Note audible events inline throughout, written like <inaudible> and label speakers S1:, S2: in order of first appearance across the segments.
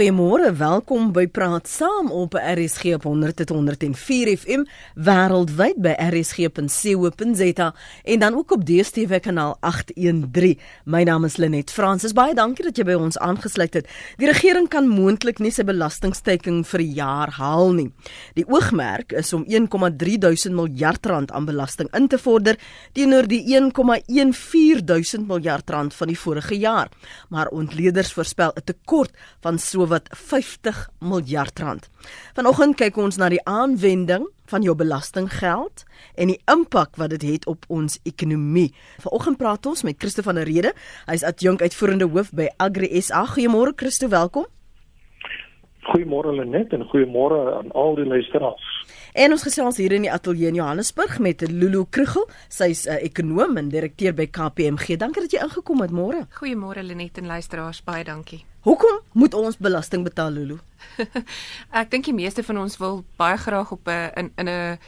S1: Goeiemôre, welkom by Praat Saam op RSG op 100.104 FM wêreldwyd by rsg.co.za en dan ook op DStv kanaal 813. My naam is Lenet Fransis. Baie dankie dat jy by ons aangesluit het. Die regering kan moontlik nie sy belastingsteiking vir die jaar haal nie. Die oogmerk is om 1,3 miljard rand aan belasting in te vorder teenoor die 1,14 miljard rand van die vorige jaar. Maar ontleeders voorspel 'n tekort van so sowat 50 miljard rand. Vanoggend kyk ons na die aanwending van jou belastinggeld en die impak wat dit het, het op ons ekonomie. Vanoggend praat ons met Christo van der Rede. Hy's adjunk uitvoerende hoof by Agri SA. Goeiemôre Christo, welkom.
S2: Goeiemôre Lenet en goeiemôre aan al die luisteraars.
S1: En ons gesels hier in die ateljee in Johannesburg met Lulu Krugel. Sy's 'n uh, ekonom en direkteur by KPMG. Dankie dat jy ingekom het môre.
S3: Goeiemôre Lenet en luisteraars, baie dankie. <laughs>
S1: Hoekom moet ons belasting betaal, Lulu?
S3: Ek dink die meeste van ons wil baie graag op 'n in in 'n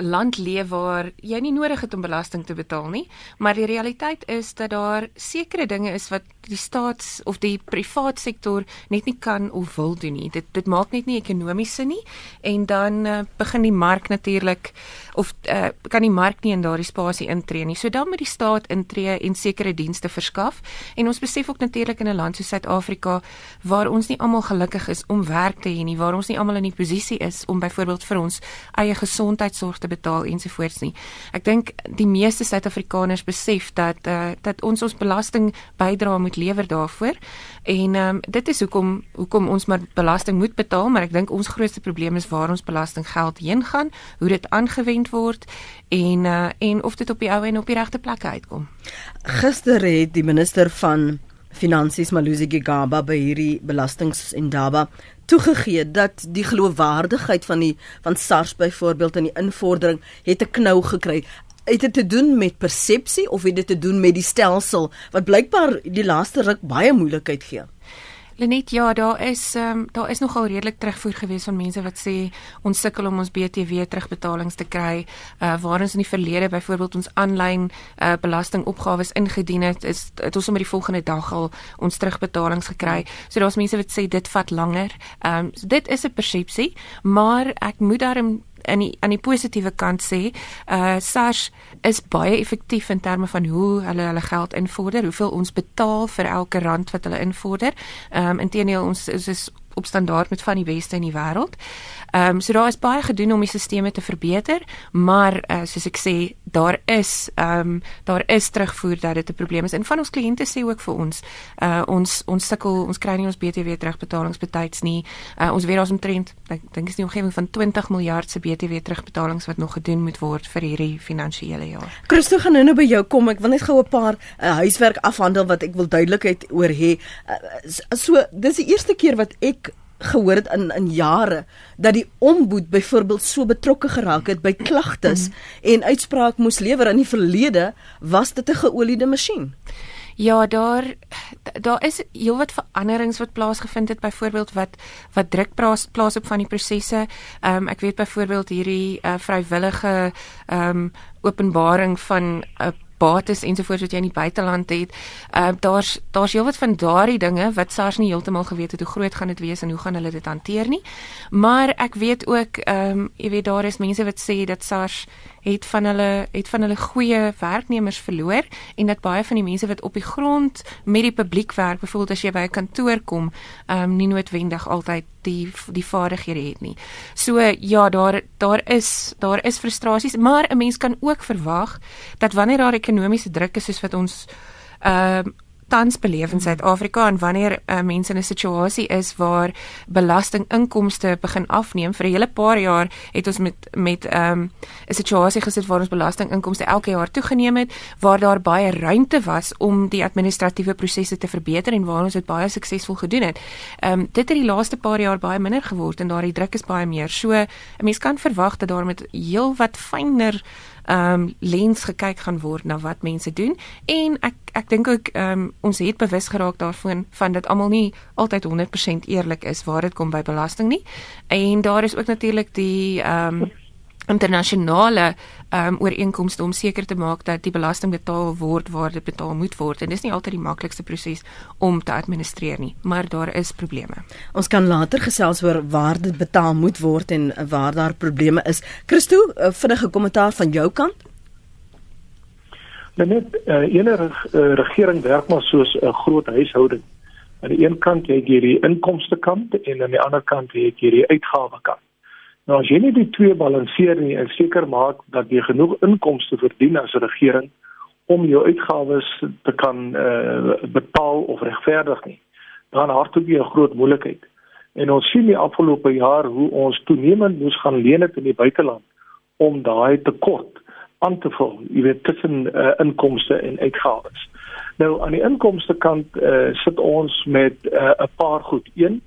S3: 'n land leef waar jy nie nodig het om belasting te betaal nie, maar die realiteit is dat daar sekere dinge is wat die staats of die privaat sektor net nie kan of wil doen nie. Dit dit maak net nie ekonomies sin nie en dan uh, begin die mark natuurlik of uh, kan die mark nie in daardie spasie intree nie. So dan moet die staat intree en sekere dienste verskaf. En ons besef ook natuurlik in 'n land soos Suid-Afrika waar ons nie almal gelukkig is om werk te hê nie, waar ons nie almal in die posisie is om byvoorbeeld vir ons eie gesondheidsorg te betaal ensovoorts nie. Ek dink die meeste Suid-Afrikaners besef dat uh, dat ons ons belasting bydra moet lewer daarvoor. En ehm um, dit is hoekom hoekom ons maar belasting moet betaal, maar ek dink ons grootste probleem is waar ons belastinggeld heen gaan, hoe dit aangewend word en uh, en of dit op die ou en op die regte plekke uitkom.
S1: Gister het die minister van Finansies Malusi Gigaba by hierdie belastingindaba toegegee dat die geloofwaardigheid van die van SARS byvoorbeeld in die invordering het 'n knou gekry. Het dit te doen met persepsie of het dit te doen met die stelsel wat blykbaar die laaste ruk baie moeilikheid gee?
S3: Lenet, ja, daar is ehm um, daar is nogal redelik terugvoer gewees van mense wat sê ons sukkel om ons BTW terugbetalings te kry. Uh waar ons in die verlede byvoorbeeld ons aanlyn uh belastingopgawes ingedien het, is het ons sommer die volgende dag al ons terugbetalings gekry. So daar's mense wat sê dit vat langer. Ehm um, so dit is 'n persepsie, maar ek moet daarom aan die aan die positiewe kant sê, uh SARS is baie effektief in terme van hoe hulle hulle geld invorder, hoeveel ons betaal vir elke rand wat hulle invorder. Ehm um, inteendeel ons is, is op standaard met van die beste in die wêreld. Ehm um, so daar is baie gedoen om die stelsels te verbeter, maar uh, soos ek sê, daar is ehm um, daar is terugvoer dat dit 'n probleem is. En van ons kliënte sê ook vir ons, uh ons ons sukkel, ons kry nie ons BTW terugbetalings betyds nie. Uh ons weet daar's omtrent, ek dink is die omgewing van 20 miljard se BTW terugbetalings wat nog gedoen moet word vir hierdie finansiële jaar.
S1: Christo gaan nou by jou kom. Ek wil net gou 'n paar uh, huiswerk afhandel wat ek wil duidelikheid oor hê. Uh, so dis die eerste keer wat ek gehoor het in in jare dat die ombud byvoorbeeld so betrokke geraak het by klagtes en uitspraak moes lewer in die verlede was dit 'n geoliede masjien.
S3: Ja, daar daar is heelwat veranderings wat plaasgevind het byvoorbeeld wat wat druk plaas, plaas op van die prosesse. Ehm um, ek weet byvoorbeeld hierdie uh, vrywillige ehm um, openbaring van 'n uh, bates ensovoorts wat jy in die buiteland het. Ehm uh, daar's daar's heelwat van daardie dinge wat SARS nie heeltemal geweet het hoe groot gaan dit wees en hoe gaan hulle dit hanteer nie. Maar ek weet ook ehm um, jy weet daar is mense wat sê dat SARS het van hulle het van hulle goeie werknemers verloor en dat baie van die mense wat op die grond met die publiek werk, byvoorbeeld as jy by 'n kantoor kom, ehm um, nie noodwendig altyd die die vaardighede het nie. So ja, daar daar is daar is frustrasies, maar 'n mens kan ook verwag dat wanneer daar ekonomiese druk is soos wat ons ehm uh, tans beleef in Suid-Afrika en wanneer uh, mense in 'n situasie is waar belastinginkomste begin afneem vir 'n hele paar jaar het ons met met ehm, 'n um, situasie gesit waar ons belastinginkomste elke jaar toegeneem het waar daar baie ruimte was om die administratiewe prosesse te verbeter en waar ons dit baie suksesvol gedoen het. Ehm um, dit het die laaste paar jaar baie minder geword en daardie druk is baie meer. So 'n mens kan verwag dat daar met heel wat fynner ehm um, lens gekyk gaan word na wat mense doen en ek ek dink ook ehm um, ons het bewus geraak daarvan van dat almal nie altyd 100% eerlik is waar dit kom by belasting nie. En daar is ook natuurlik die ehm um, internasionale um, ooreenkomste om seker te maak dat die belasting betaal word waar dit betaal moet word en dis nie altyd die maklikste proses om te administreer nie maar daar is probleme.
S1: Ons kan later gesels oor waar dit betaal moet word en waar daar probleme is. Christo, uh, vinnige kommentaar van jou kant?
S2: Nou net uh, enige uh, regering werk maar soos 'n uh, groot huishouding. Aan die een kant het jy die inkomste kant en aan die ander kant het jy die uitgawe kant. Nou as jy net die twee balanseer en jy seker maak dat jy genoeg inkomste verdien as 'n regering om jou uitgawes te kan uh, betaal of regverdig nie, dan hardloop jy 'n groot moeilikheid. En ons sien die afgelope jaar hoe ons toenemend moes gaan leen in die buiteland om daai tekort aan te vul, jy weet tussen uh, inkomste en uitgawes. Nou aan die inkomste kant uh, sit ons met 'n uh, paar goed. Een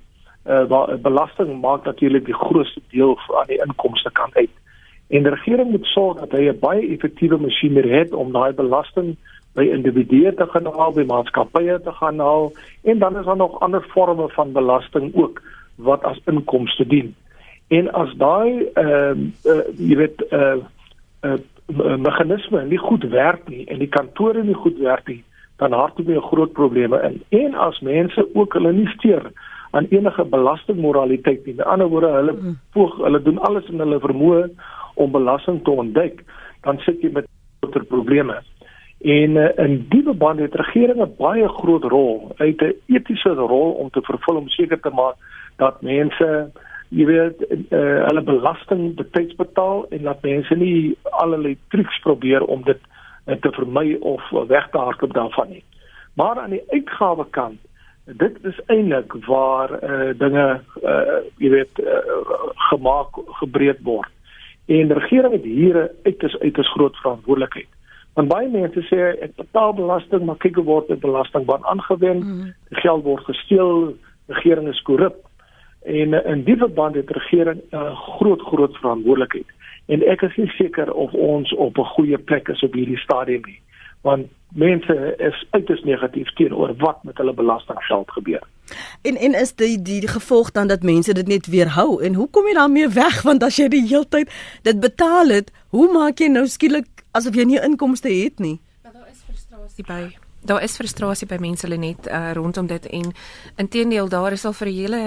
S2: uh, waar belasting maak natuurlik die grootste deel van die inkomste kant uit. En die regering moet sorg dat hy 'n baie effektiewe masjinerie het om daai belasting by individue te gaan haal, by maatskappye te gaan haal en dan is daar nog ander forme van belasting ook wat as inkomste dien. En as daai ehm uh, uh, jy weet uh, uh, uh, meganisme nie goed werk nie en die kantore nie goed werk nie, dan hardloop jy groot probleme in. En as mense ook hulle nie steur aan enige belastingmoraliteit nie. Met ander woorde, hulle mm. poog, hulle doen alles in hulle vermoë om belasting te ontduik, dan sit jy met groter probleme. En uh, in die verband het regering 'n baie groot rol, uit 'n etiese rol om te vervul om seker te maak dat mense jy weet uh, hulle belasting betyds betaal en dat mense nie allerlei triks probeer om dit uh, te vermy of weg te hardloop daarvan nie. Maar aan die uitgawe kant dit is eintlik waar uh, dinge uh, jy weet uh, gemaak gebreek word. En die regering het hier 'n uiters uiters groot verantwoordelikheid. Want baie mense sê ek betaal belasting, maar kyk hoe word die belastingbaan aangewend? Mm. Die geld word gesteel, regering is korrup. En uh, in die verband het die regering 'n uh, groot groot verantwoordelikheid. En ek is nie seker of ons op 'n goeie plek is op hierdie stadium nie want mense is uiters negatief teenoor wat met hulle belastinggeld gebeur.
S1: En en is die die gevolg dan dat mense dit net weerhou en hoe kom jy daarmee weg want as jy die heeltyd dit betaal het, hoe maak jy nou skielik asof jy nie inkomste het nie?
S3: Ja, daar is frustrasie by. Daar is frustrasie by mense hulle net uh, rondom dit en intedeel daar is al vir 'n hele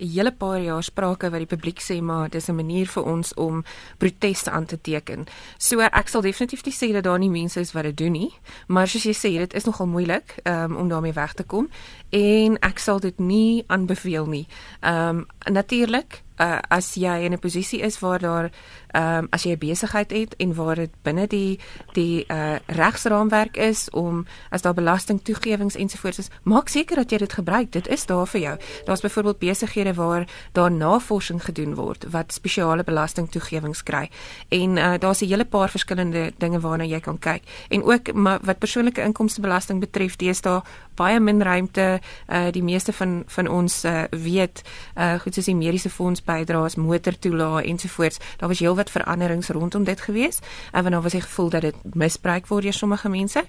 S3: 'n hele paar jaar sprake wat die publiek sê maar dis 'n manier vir ons om proteste aan te teken. So ek sal definitief nie sê dat daar nie mense is wat dit doen nie, maar soos jy sê, dit is nogal moeilik um, om daarmee weg te kom en ek sal dit nie aanbeveel nie. Ehm um, natuurlik uh, as jy in 'n posisie is waar daar ehm um, as jy 'n besigheid het en waar dit binne die die uh, regsraamwerk is om as daar belastingtoegewings ensovoorts is, maak seker dat jy dit gebruik. Dit is daar vir jou. Daar's byvoorbeeld besighede waar daar navorsing gedoen word wat spesiale belastingtoegewings kry. En uh, daar's 'n hele paar verskillende dinge waarna jy kan kyk. En ook maar, wat persoonlike inkomstebelasting betref, dis daar baie min ruimte. Uh, die meeste van van ons uh, weet uh, goed soos die mediese fonds bydraes, motortoelae ensovoorts. Daar was heelwat veranderings rondom dit gewees. En wanneer was die gevoel dat dit misbruik word deur sommige mense.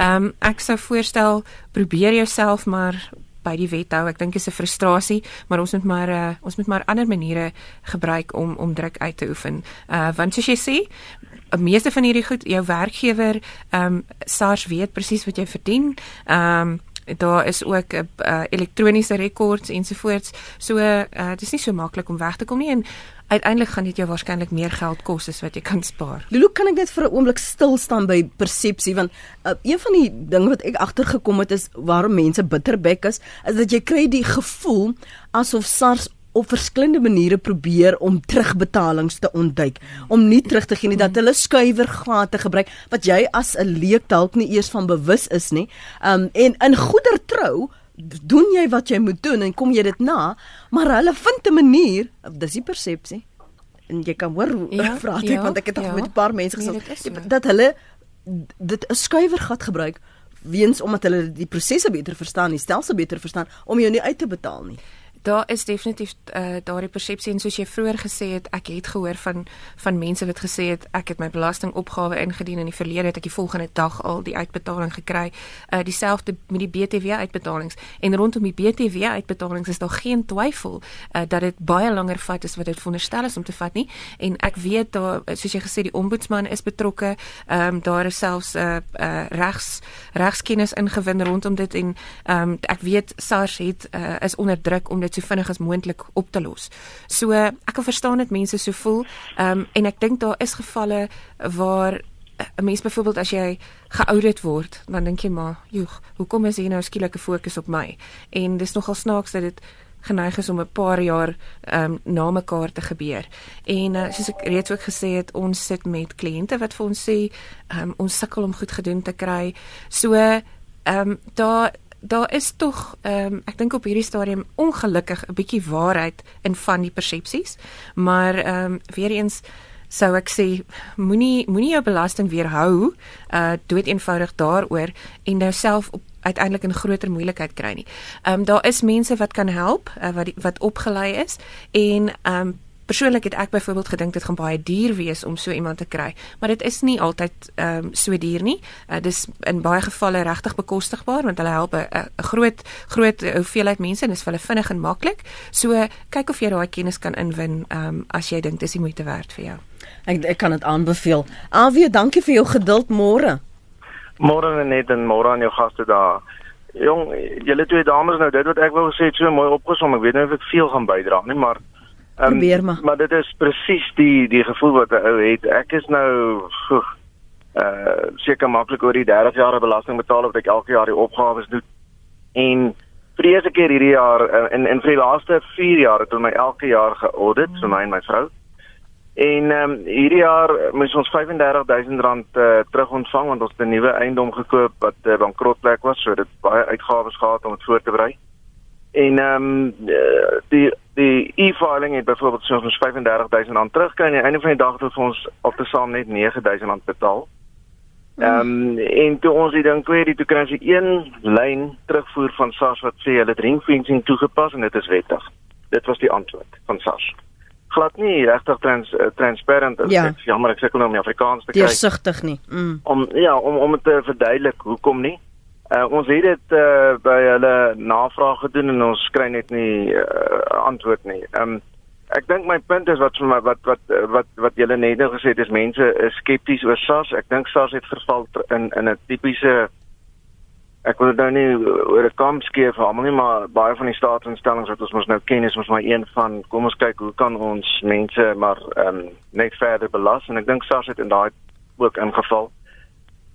S3: Um, ek sou voorstel probeer jouself maar by die wet hou. Ek dink is 'n frustrasie, maar ons moet maar uh, ons moet maar ander maniere gebruik om om druk uit te oefen. Uh want soos jy sê, 'n meeste van hierdie goed jou werkgewer ehm um, SARS weet presies wat jy verdien. Ehm um, daar is ook 'n uh, elektroniese rekords ensovoorts. So uh, dit is nie so maklik om weg te kom nie en uiteindelik gaan dit jou waarskynlik meer geld kos as wat jy kan spaar.
S1: Lulu, kan ek net vir 'n oomblik stil staan by persepsie want uh, een van die dinge wat ek agtergekom het is waarom mense bitterbek is, is dat jy kry die gevoel asof SARS op verskillende maniere probeer om terugbetalings te ontduik, om nie terug te gee nie dat hulle skuiwergate gebruik wat jy as 'n leek dalk nie eers van bewus is nie. Um en in goeie trou doen jy wat jy moet doen en kom jy dit na, maar hulle vind 'n manier, dis die persepsie. En jy kan hoor ja, <laughs> vra dit ja, want ek het ja, met 'n paar mense nee, gesê nee, dat hulle dit 'n skuiwergat gebruik weens omdat hulle die prosesse beter verstaan, die stelsel beter verstaan om jou nie uit te betaal nie.
S3: Daar is definitief uh, daardie persepsie en soos jy vroeër gesê het, ek het gehoor van van mense wat gesê het ek het my belastingopgawe ingedien in die verlede het ek die volgende dag al die uitbetaling gekry. Uh dieselfde met die BTW uitbetalings en rondom die BTW uitbetalings is daar geen twyfel uh, dat dit baie langer vat as wat dit veronderstel is om te vat nie. En ek weet daar soos jy gesê die ombudsman is betrokke. Ehm um, daar is selfs 'n uh, uh, regs regskennis ingewin rondom dit en ehm um, ek weet SARS het uh, is onder druk om dit so vinnig as moontlik op te los. So ek kan verstaan dat mense so voel. Ehm um, en ek dink daar is gevalle waar 'n mens byvoorbeeld as jy geoudit word, dan dink jy maar, "Joeg, hoekom is hier nou skielik 'n fokus op my?" En dis nogal snaaks dat dit geneig is om 'n paar jaar ehm um, na mekaar te gebeur. En uh, soos ek reeds ook gesê het, ons sit met kliënte wat vir ons sê, ehm um, ons sukkel om goed gedoen te kry. So ehm um, daar daar is tog ehm um, ek dink op hierdie stadium ongelukkig 'n bietjie waarheid in van die persepsies, maar ehm um, weer eens sou ek sê moenie moenie jou belasting weerhou uh dood eenvoudig daaroor en nou self op uiteindelik 'n groter moeilikheid kry nie. Ehm um, daar is mense wat kan help uh, wat die, wat opgelei is en ehm um, persoonlik het ek byvoorbeeld gedink dit gaan baie duur wees om so iemand te kry, maar dit is nie altyd ehm um, so duur nie. Uh, dis in baie gevalle regtig bekostigbaar want hulle help 'n groot groot hoeveelheid mense en is vir hulle vinnig en maklik. So kyk of jy daai kennis kan inwin ehm um, as jy dink dis die moeite werd vir jou.
S1: Ek ek kan dit aanbeveel. Alwie, dankie vir jou geduld môre.
S4: Môre net en môre aan jou gaste daar. Jong, julle twee dames nou dit wat ek wou sê het so mooi opgesom. Ek weet nie of ek veel gaan bydra nie, maar
S1: um, probeer maar.
S4: Maar dit is presies die die gevoel wat 'n ou het. Ek is nou uh seker maklik oor die 30 jaar belasting betaal wat ek elke jaar die opgawes doen. En vir die eerste keer hierdie jaar in in vir die laaste 4 jaar het hulle my elke jaar geaudit, vir my en my vrou. En ehm um, hierdie jaar moes ons R35000 uh, terug ontvang want ons het 'n nuwe eiendom gekoop wat 'n uh, bankrotplek was, so dit baie uitgawes gehad om dit voor te berei. En ehm um, die die e-filing het byvoorbeeld so ons R35000 terugkry en aan die einde van die dag het ons op te saam net R9000 betaal. Ehm um, en toe ons die ding kweet, toe kry ons een lyn terugvoer van SARS wat sê hulle het ringfencing toegepas en dit is wettig. Dit was die antwoord van SARS glad nie regtig trans uh, transparant is.
S1: Ja.
S4: Ek jammer ek sukkel nou om Afrikaans te kry.
S1: Deursigtig nie. Mm.
S4: Om ja, om om te verduidelik hoekom nie. Uh, ons het dit uh, by hulle navraag gedoen en ons kry net nie uh, antwoord nie. Um, ek dink my punt is wat vir my wat wat wat wat julle net nou gesê het is mense is skepties oor SARS. Ek dink SARS het verval in in 'n tipiese ek wil nou nie oor 'n kamp skeef almal nie maar baie van die staatsinstellings wat ons mos nou ken is mos maar een van kom ons kyk hoe kan ons mense maar ehm um, net verder belas en ek dink SARS het in daai ook ingeval.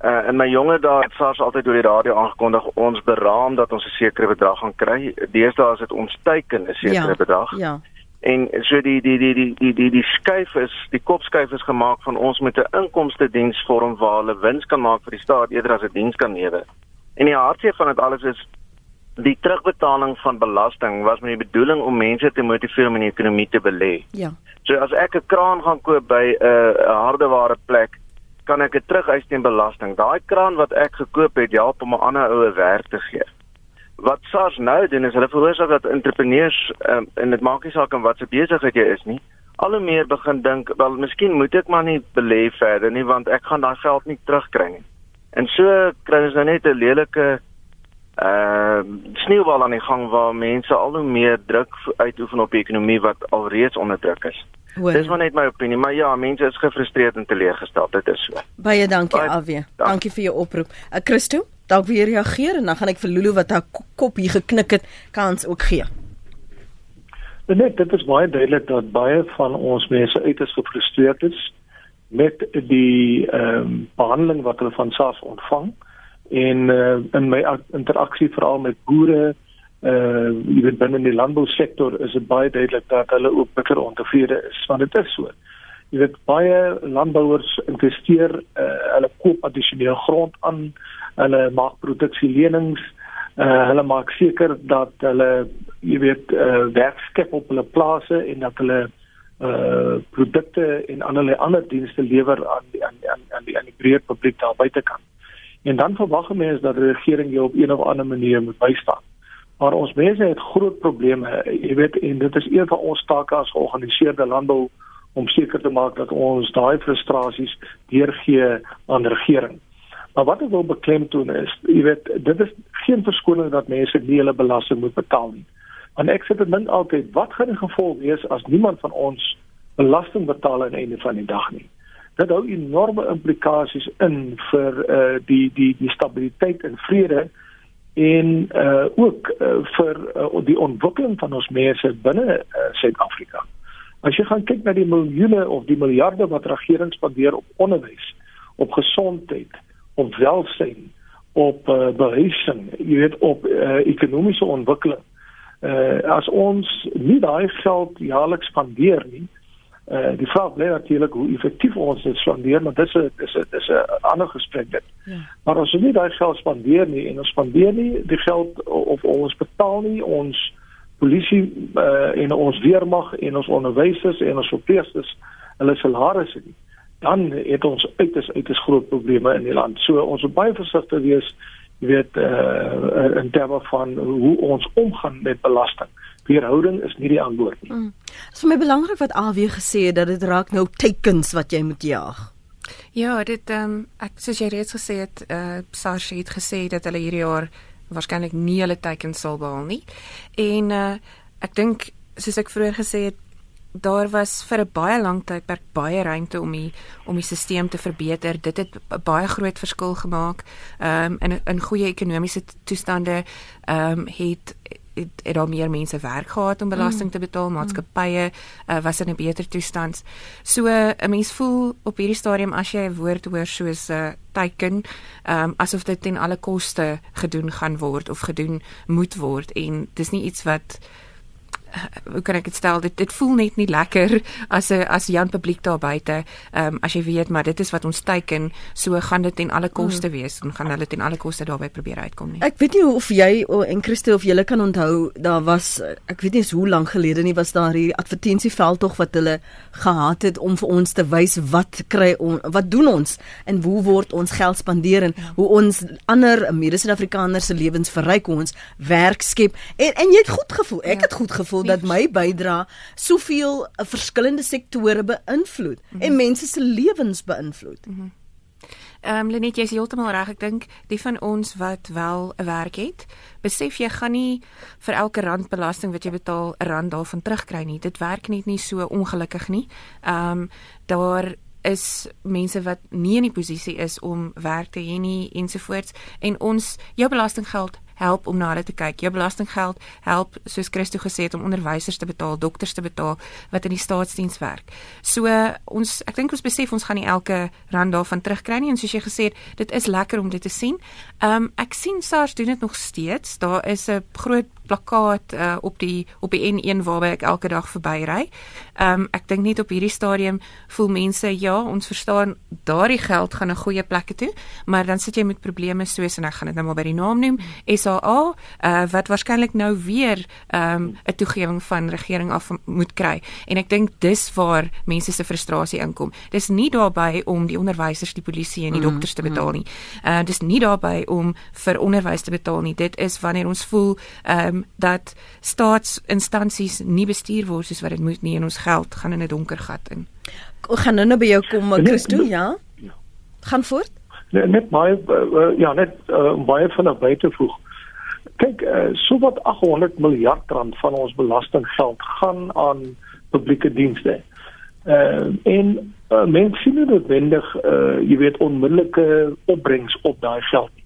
S4: Uh en my jonge daar het SARS altyd deur die radio aangekondig ons beraam dat ons 'n sekere bedrag gaan kry. Deesdae is dit ons teiken 'n sekere ja, bedrag.
S1: Ja.
S4: En so die die die die die die die skuif is die kopskuif is gemaak van ons met 'n inkomste diensvorm waar hulle wins kan maak vir die staat eerder as 'n diens kan lewer. En die hartseer van dit alles is die terugbetaling van belasting was met die bedoeling om mense te motiveer om in die ekonomie te belê.
S1: Ja.
S4: So as ek 'n kraan gaan koop by 'n uh, hardeware plek, kan ek dit terugeis teen belasting. Daai kraan wat ek gekoop het, help om 'n ander oue werk te gee. Wat SARS nou doen is hulle veroorsaak dat entrepreneurs um, en dit maak nie saak in watter besigheid jy is nie, al hoe meer begin dink, wel miskien moet ek maar nie belê verder nie want ek gaan daai geld nie terugkry nie. En so kry ons nou net 'n lelike uh sneeubal aan die gang waar mense al hoe meer druk uitoefen op die ekonomie wat alreeds onder druk is. Hoor. Dis maar net my opinie, maar ja, mense is gefrustreerd en teleurgesteld, dit is so.
S1: Baie dankie Avie. Dank. Dankie vir jou oproep. Ek uh, Christo, dalk weer reageer en dan gaan ek vir Lulu wat haar kop hier geknik het, kans ook gee.
S2: Net dit is baie duidelik dat baie van ons mense uiters gefrustreerd is met die ehm um, behandeling wat hulle van SARS ontvang en uh, in my interaksie veral met boere uh jy weet binne die landbousektor is dit baie duidelik dat hulle ook bitter ontevrede is want dit is so. Jy weet baie landbouers investeer uh hulle koop addisionele grond aan, hulle maak produksielenings, uh hulle maak seker dat hulle jy weet uh werk skep op hulle plase en dat hulle uh produkte en allerlei ander dienste lewer aan die aan aan aan die aan die breë publiek daar buitekant. En dan verwag mense dat die regering jou op een of ander manier moet bystaan. Maar ons mense het groot probleme. Jy weet en dit is een van ons take as georganiseerde landbou om seker te maak dat ons daai frustrasies deurgee aan regering. Maar wat ek wil beklemtoon is, jy weet, dit is geen verskoning dat mense nie hulle belasting moet betaal nie. Want ek sê dit dink altyd, wat gaan die gevolg wees as niemand van ons belasting betaal aan die einde van die dag nie? Dit hou enorme implikasies in vir uh die die die stabiliteit en vrede en uh ook uh, vir uh, die ontwikkeling van ons mense binne Suid-Afrika. Uh, As jy gaan kyk na die miljoene of die miljarde wat regering spandeer op onderwys, op gesondheid, op welsyn, op uh, behuising, jy weet op uh, ekonomiese ontwikkeling. Uh, as ons nie daai geld jaarliks spandeer nie, uh, die vraag bly natuurlik hoe effektief ons dit spandeer, maar dis 'n dis 'n dis 'n ander gesprek dit. Ja. Maar as ons nie daai geld spandeer nie en ons spandeer nie die geld of ons betaal nie ons polisie uh, en ons weermag en ons onderwysers en ons verpleegsters hulle salarisse nie dan het ons uiters uiters groot probleme in die land. So ons moet baie versigtig wees, jy weet, uh in terme van hoe ons omgaan met belasting. Weerhouding is nie die antwoord nie. Mm.
S1: Dit is vir my belangrik wat AW gesê het dat dit raak nou tekens wat jy moet jaag.
S3: Ja, dit ehm um, ek soos jy reeds gesê het, uh SARS het gesê dat hulle hierdie jaar waarskynlik nie hulle teikens sal behaal nie. En uh ek dink soos ek vroeër gesê het daar was vir 'n baie lang tydperk baie ruimte om die om die stelsel te verbeter. Dit het baie groot verskil gemaak. Ehm um, in in goeie ekonomiese toestande ehm um, het het, het daar meer mense werk gehad om belasting te betaal, maatskappye uh, was in 'n beter toestand. So 'n mens voel op hierdie stadium as jy 'n woord hoor soos 'n uh, teiken, um, asof dit ten alle koste gedoen gaan word of gedoen moet word en dis nie iets wat hoe kan ek dit stel dit dit voel net nie lekker as 'n as Jan publiek daar buite ehm um, as jy weet maar dit is wat ons teiken so gaan dit ten alle koste hmm. wees en gaan hulle ten alle koste daarby probeer uitkom nie
S1: ek weet nie of jy en Christo of julle kan onthou daar was ek weet nie hoe lank gelede nie was daar hier advertensieveld tog wat hulle gehad het om vir ons te wys wat kry on, wat doen ons en hoe word ons geld spandeer en ja. hoe ons ander mede-Suid-Afrikaners se lewens verryk ons werk skep en en jy het goed gevoel ek ja. het goed gevoel dat my bydra soveel uh, verskillende sektore beïnvloed mm -hmm. en mense se lewens beïnvloed.
S3: Mhm. Ehm mm um, Lenet, jy is heeltemal reg. Ek dink die van ons wat wel 'n werk het, besef jy gaan nie vir elke rand belasting wat jy betaal 'n rand daarvan terugkry nie. Dit werk net nie so ongelukkig nie. Ehm um, daar is mense wat nie in die posisie is om werk te hê nie ensovoorts en ons jou belastinggeld help om na hulle te kyk. Jou belastinggeld help soos Christo gesê het om onderwysers te betaal, dokters te betaal wat in die staatsdiens werk. So ons ek dink ons besef ons gaan nie elke rand daarvan terugkry nie en soos jy gesê het, dit is lekker om dit te sien. Ehm um, ek sien SARS doen dit nog steeds. Daar is 'n groot plakkaat uh, op die op die N1 waarby ek elke dag verbyry. Ehm um, ek dink net op hierdie stadium voel mense ja, ons verstaan daardie geld gaan na goeie plekke toe, maar dan sit jy met probleme soos en ek gaan dit nou maar by die naam noem, SAA, uh, wat waarskynlik nou weer ehm, 'n um, toegewing van regering af moet kry. En ek dink dis waar mense se frustrasie inkom. Dis nie daarby om die onderwysers, die polisie en die mm, dokters te betaal nie. Uh dis nie daarby om vir onderwys te betaal nie. Dit is wanneer ons voel ehm um, dat staatsinstansies nie bestuur word soos wat dit moet nie en ons geld gaan in 'n donker gat in.
S1: Ek gaan nou net by jou kom, Christo, ja? ja. Gaan voort.
S2: Nee, net baie uh, ja, net uh, baie van naby te voeg. Kyk, uh, so wat 800 miljard rand van ons belastinggeld gaan aan publieke dienste. Uh, en uh, mense sien nie noodwendig uh, jy weet onmiddellike opbrengs op daai geld nie.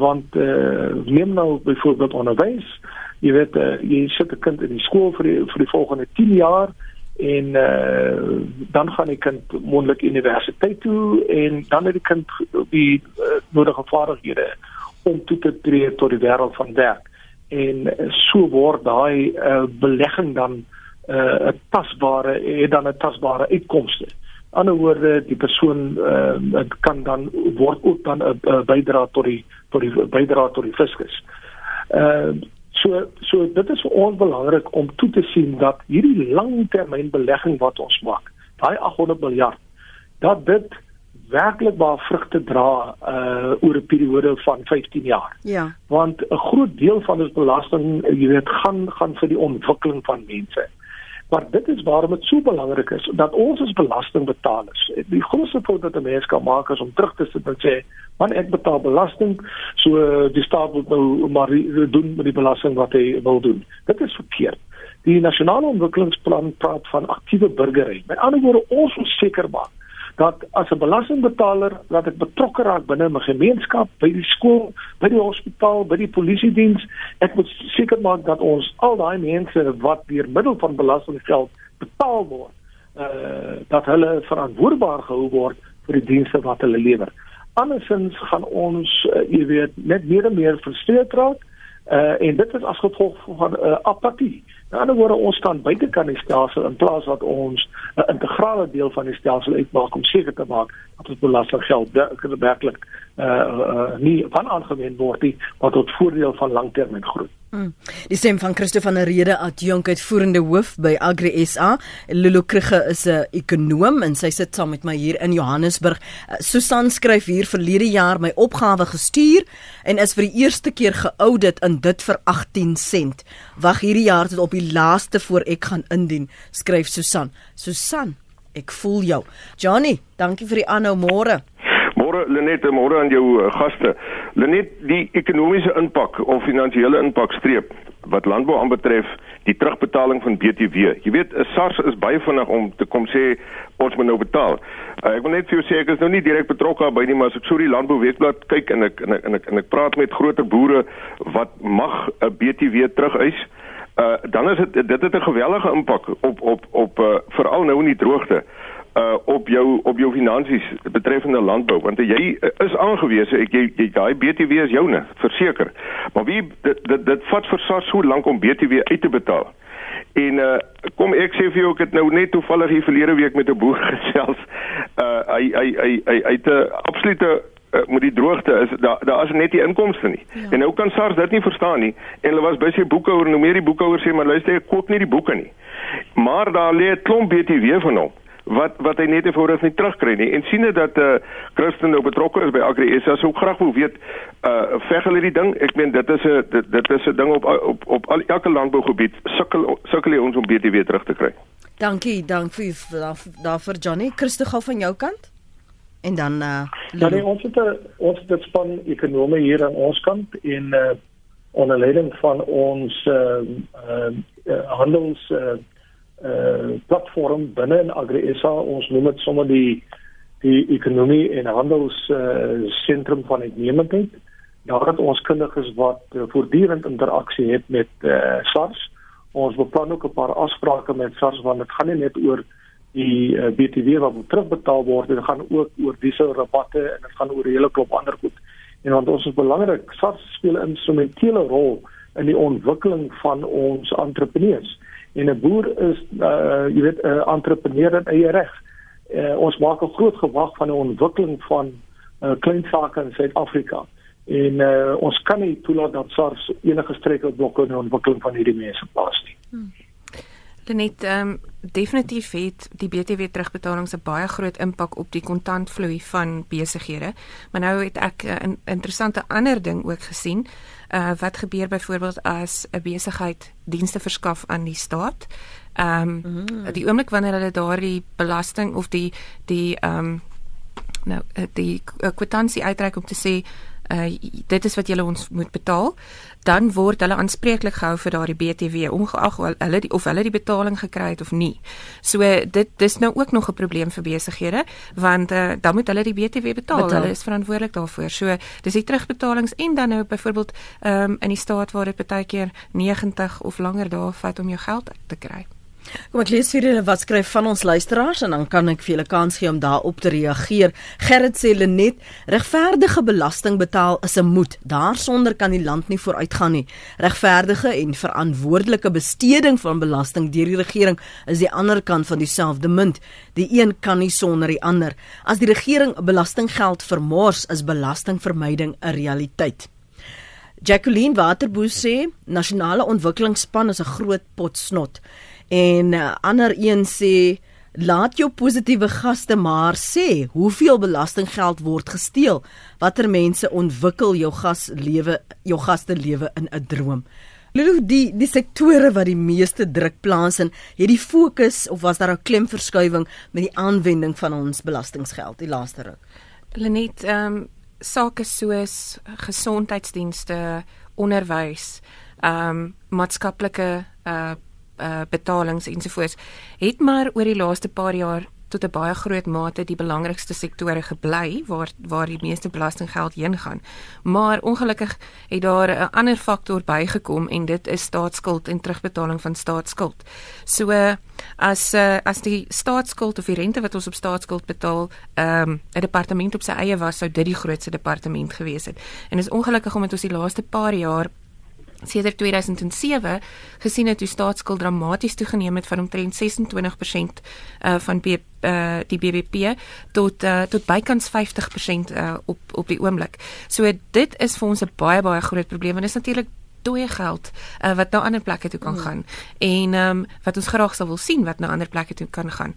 S2: Want uh, neem nou byvoorbeeld onderwys, jy weet uh, jy sit 'n kind in die skool vir die, vir die volgende 10 jaar en uh, dan gaan die kind mondelik universiteit toe en dan het die kind die uh, nodige vaardighede om toe te tree tot die wêreld van werk en uh, so word daai uh, belegging dan 'n uh, tasbare het dan 'n tasbare uitkomste ander woorde die persoon uh, kan dan word ook dan 'n bydra tot die tot die bydra tot die fiskus. Uh So so dit is vir ons belangrik om toe te sien dat hierdie langtermynbelegging wat ons maak, daai 800 miljard, dat dit werklik waar vrugte dra uh oor 'n periode van 15 jaar.
S1: Ja.
S2: Want 'n groot deel van ons belasting, jy weet, gaan gaan vir die ontwikkeling van mense. Maar dit is waarom dit so belangrik is dat ons as belastingbetalers, die grootste fout wat 'n mens kan maak is om terug te sit en sê, "Man, ek betaal belasting, so die staat moet nou maar doen met die belasting wat hy wil doen." Dit is verkeerd. Die nasionale ontwikkelingsplan praat van aktiewe burgery. Met ander woorde, ons moet seker maak dat as 'n belastingbetaler dat ek betrokke raak binne my gemeenskap, by die skool, by die hospitaal, by die polisie diens, ek moet seker maak dat ons al daai mense wat deur middel van belastinggeld betaal word, uh dat hulle verantwoordbaar gehou word vir die dienste wat hulle lewer. Andersins gaan ons uh, jy weet net meer en meer frustreerd raak uh en dit is as gevolg van uh, apatie. In ander woorde ons staan buitekant die stelsel in plaas wat ons 'n integrale deel van die stelsel uitmaak om seker te maak dat ons belastinggeld werklik uh, uh nie van aangewend word nie wat tot voordeel van langtermyn groei.
S1: Hmm. Die stem van Christo van der Rede adjunk uitvoerende hoof by Agri SA. Lulu Krige is 'n ekonom en sy sit saam met my hier in Johannesburg. Uh, Susan skryf hier verlede jaar my opgawe gestuur en is vir die eerste keer geaudit in dit vir 18 sent. Wag hierdie jaar tot op die laaste voor ek gaan indien, skryf Susan. Susan, ek voel jou. Johnny, dankie vir die aanhou môre.
S5: Môre Lenet, môre aan jou uh, gaste. Lenet, die ekonomiese impak of finansiële impak streep wat landbou aanbetref, die terugbetaling van BTW. Jy weet, SARS is baie vinnig om te kom sê ons moet nou betaal. Uh, ek wil net vir jou sê ek is nou nie direk betrokke by nie, maar as ek so die landbou weekblad kyk en ek en ek en ek, en ek praat met groter boere wat mag 'n BTW terugeis, uh, dan is dit dit het 'n gewellige impak op op op uh, veral nou in die droogte uh op jou op jou finansies betreffende landbou want jy is aangewese ek jy, jy daai BTW is joune verseker maar wie dit dit, dit vat vir SARS so lank om BTW uit te betaal en uh kom ek sê vir jou ek het nou net toevallig hier verlede week met 'n boer <laughs> gesels uh hy hy hy hy het 'n absolute uh, met die droogte is daar daar is net nie inkomste nie. Ja. En nou kan SARS dit nie verstaan nie. En hulle was besig boekhouer en hoe meer die boekhouer sê maar luister ek koop nie die boeke nie. Maar daar lê 'n klomp BTW van hom wat wat hy net eenvoudig nie terugkry nie. En sien dit dat eh uh, Christen nou betrokke is by Agri SA, sou graag wil weet eh uh, veg hulle die ding. Ek meen dit is 'n dit, dit is 'n ding op op op al elke landbougebied sukkel sukkel ons om BTW terug te kry.
S1: Dankie, dankie vir daarvoor Johnny. Christo gou van jou kant. En dan eh uh,
S2: ja, nee, ons het 'n ons het span ekonome hier aan ons kant en eh uh, onder leiding van ons eh uh, uh, uh, handels eh uh, uh platform binne in AgriSA ons noem dit sommer die die ekonomie en handels uh sentrum van uitnemendheid. Daar het ons kundiges wat uh, voortdurend interaksie het met uh SARS. Ons beplan ook 'n paar afsprake met SARS want dit gaan nie net oor die uh, BTW wat moet terugbetaal word dit gaan ook oor diesel rabatte en dit gaan oor 'n hele klop ander goed. En want ons is belangrik SARS speel 'n instrumentele rol in die ontwikkeling van ons entrepreneurs en 'n boer is uh jy weet 'n uh, entrepreneur in eie reg. Uh, ons maak 'n groot gewag van die ontwikkeling van uh, klein sake in Suid-Afrika. En uh, ons kan nie toelaat dat SARS enige struikelblokke in die ontwikkeling van hierdie mense plaas nie. Hmm.
S3: Net ehm um, definitief het die BTW terugbetalings 'n baie groot impak op die kontantvloei van besighede. Maar nou het ek 'n uh, interessante ander ding ook gesien uh wat gebeur byvoorbeeld as 'n besigheid dienste verskaf aan die staat. Ehm um, mm. die oomblik wanneer hulle daardie belasting of die die ehm um, nou eh, die kwitansie uitreik om te sê uh dit is wat julle ons moet betaal dan word hulle aanspreeklik gehou vir daardie BTW ongeag hulle die of hulle die betaling gekry het of nie. So dit dis nou ook nog 'n probleem vir besighede want uh, dan moet hulle die BTW betaal. betaal. Hulle is verantwoordelik daarvoor. So dis die terugbetalings en dan nou byvoorbeeld um, in die staat waar dit baie keer 90 of langer dae vat om jou geld te kry.
S1: Kom ek lees vir julle wat skryf van ons luisteraars en dan kan ek vir julle kans gee om daarop te reageer. Gerrit sê Lenet, regverdige belasting betaal is 'n moet. Daarsonder kan die land nie vooruitgaan nie. Regverdige en verantwoordelike besteding van belasting deur die regering is die ander kant van dieselfde munt. Die een kan nie sonder die ander. As die regering belastinggeld vermors, is belastingvermyding 'n realiteit. Jacqueline Waterboe sê nasionale ontwikkelingsspan is 'n groot pot snot. En uh, ander een sê Laat jou positiewe gaste maar sê hoeveel belastinggeld word gesteel. Watter mense ontwikkel jou gaslewe, jou gaste lewe in 'n droom. Lulu die die sektore wat die meeste druk plaas en het die fokus of was daar 'n klemverskywing met die aanwending van ons belastinggeld die laaste ruk?
S3: Lenet, ehm um, sake soos gesondheidsdienste, onderwys, ehm um, maatskaplike uh uh betalings ensovoorts het maar oor die laaste paar jaar tot 'n baie groot mate die belangrikste sektore gebly waar waar die meeste belastinggeld heen gaan. Maar ongelukkig het daar 'n ander faktor bygekom en dit is staatsskuld en terugbetaling van staatsskuld. So as uh, as die staatsskuld of die rente wat ons op staatsskuld betaal, ehm, 'n um, departement op sy eie was, sou dit die grootste departement gewees het. En is ongelukkig omdat ons die laaste paar jaar sedert 2007 gesien het hoe staatsskuld dramaties toegeneem het van omtrent 26% uh, van B, uh, die BBP tot uh, tot bykans 50% uh, op op die oomblik. So dit is vir ons 'n baie baie groot probleem en is natuurlik dooie geld uh, wat na ander plekke toe kan mm. gaan en ehm um, wat ons graag sou wil sien wat na ander plekke toe kan gaan.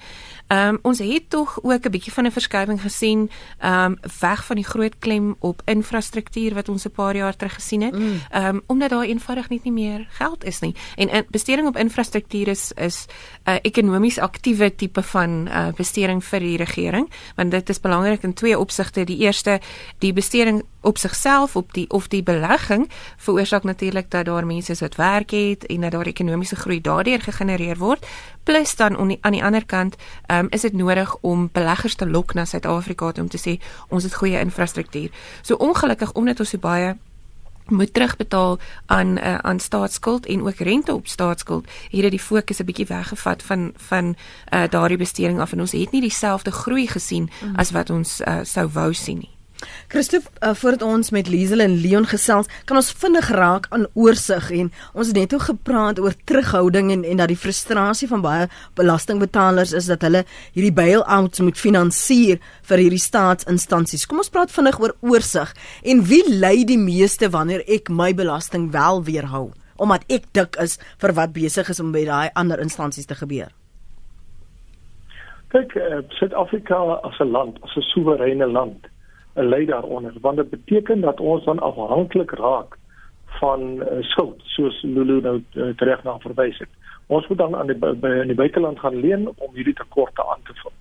S3: Ehm um, ons het tog ook 'n bietjie van 'n verskywing gesien ehm um, weg van die groot klem op infrastruktuur wat ons 'n paar jaar terug gesien het. Mm. Ehm mm. um, omdat daar eenvoudig net nie meer geld is nie. En in, besteding op infrastruktuur is is 'n uh, ekonomies aktiewe tipe van uh, besteding vir die regering, want dit is belangrik in twee opsigte. Die eerste, die besteding op sigself op die of die belegging veroorsaak natuurlik dat daar mense is wat werk het en dat daar ekonomiese groei daardeur gegenereer word plus dan on die, aan die ander kant um, is dit nodig om beleggers te lok na Suid-Afrika om te sê ons het goeie infrastruktuur. So ongelukkig omdat ons so baie moet terugbetaal aan uh, aan staatsskuld en ook rente op staatsskuld hier het die fokus 'n bietjie weggevat van van uh, daardie besteding af en ons het nie dieselfde groei gesien mm. as wat ons uh, sou wou sien nie.
S1: Christo, uh, voordat ons met Liesel en Leon gesels, kan ons vinnig raak aan oorsig en ons het net ook gepraat oor terughouding en en dat die frustrasie van baie belastingbetalers is dat hulle hierdie bail-outs moet finansier vir hierdie staatsinstansies. Kom ons praat vinnig oor oorsig en wie ly die meeste wanneer ek my belasting wel weerhou omdat ek dik is vir wat besig is om by daai ander instansies te gebeur.
S2: Kyk, uh, Suid-Afrika as 'n land, as 'n soewereine land, lei daaronder want dit beteken dat ons dan afhanklik raak van uh, skuld soos Lulu nou uh, tereg na verwys het. Ons moet dan aan die by in die buiteland gaan leen om hierdie tekorte aan te vul.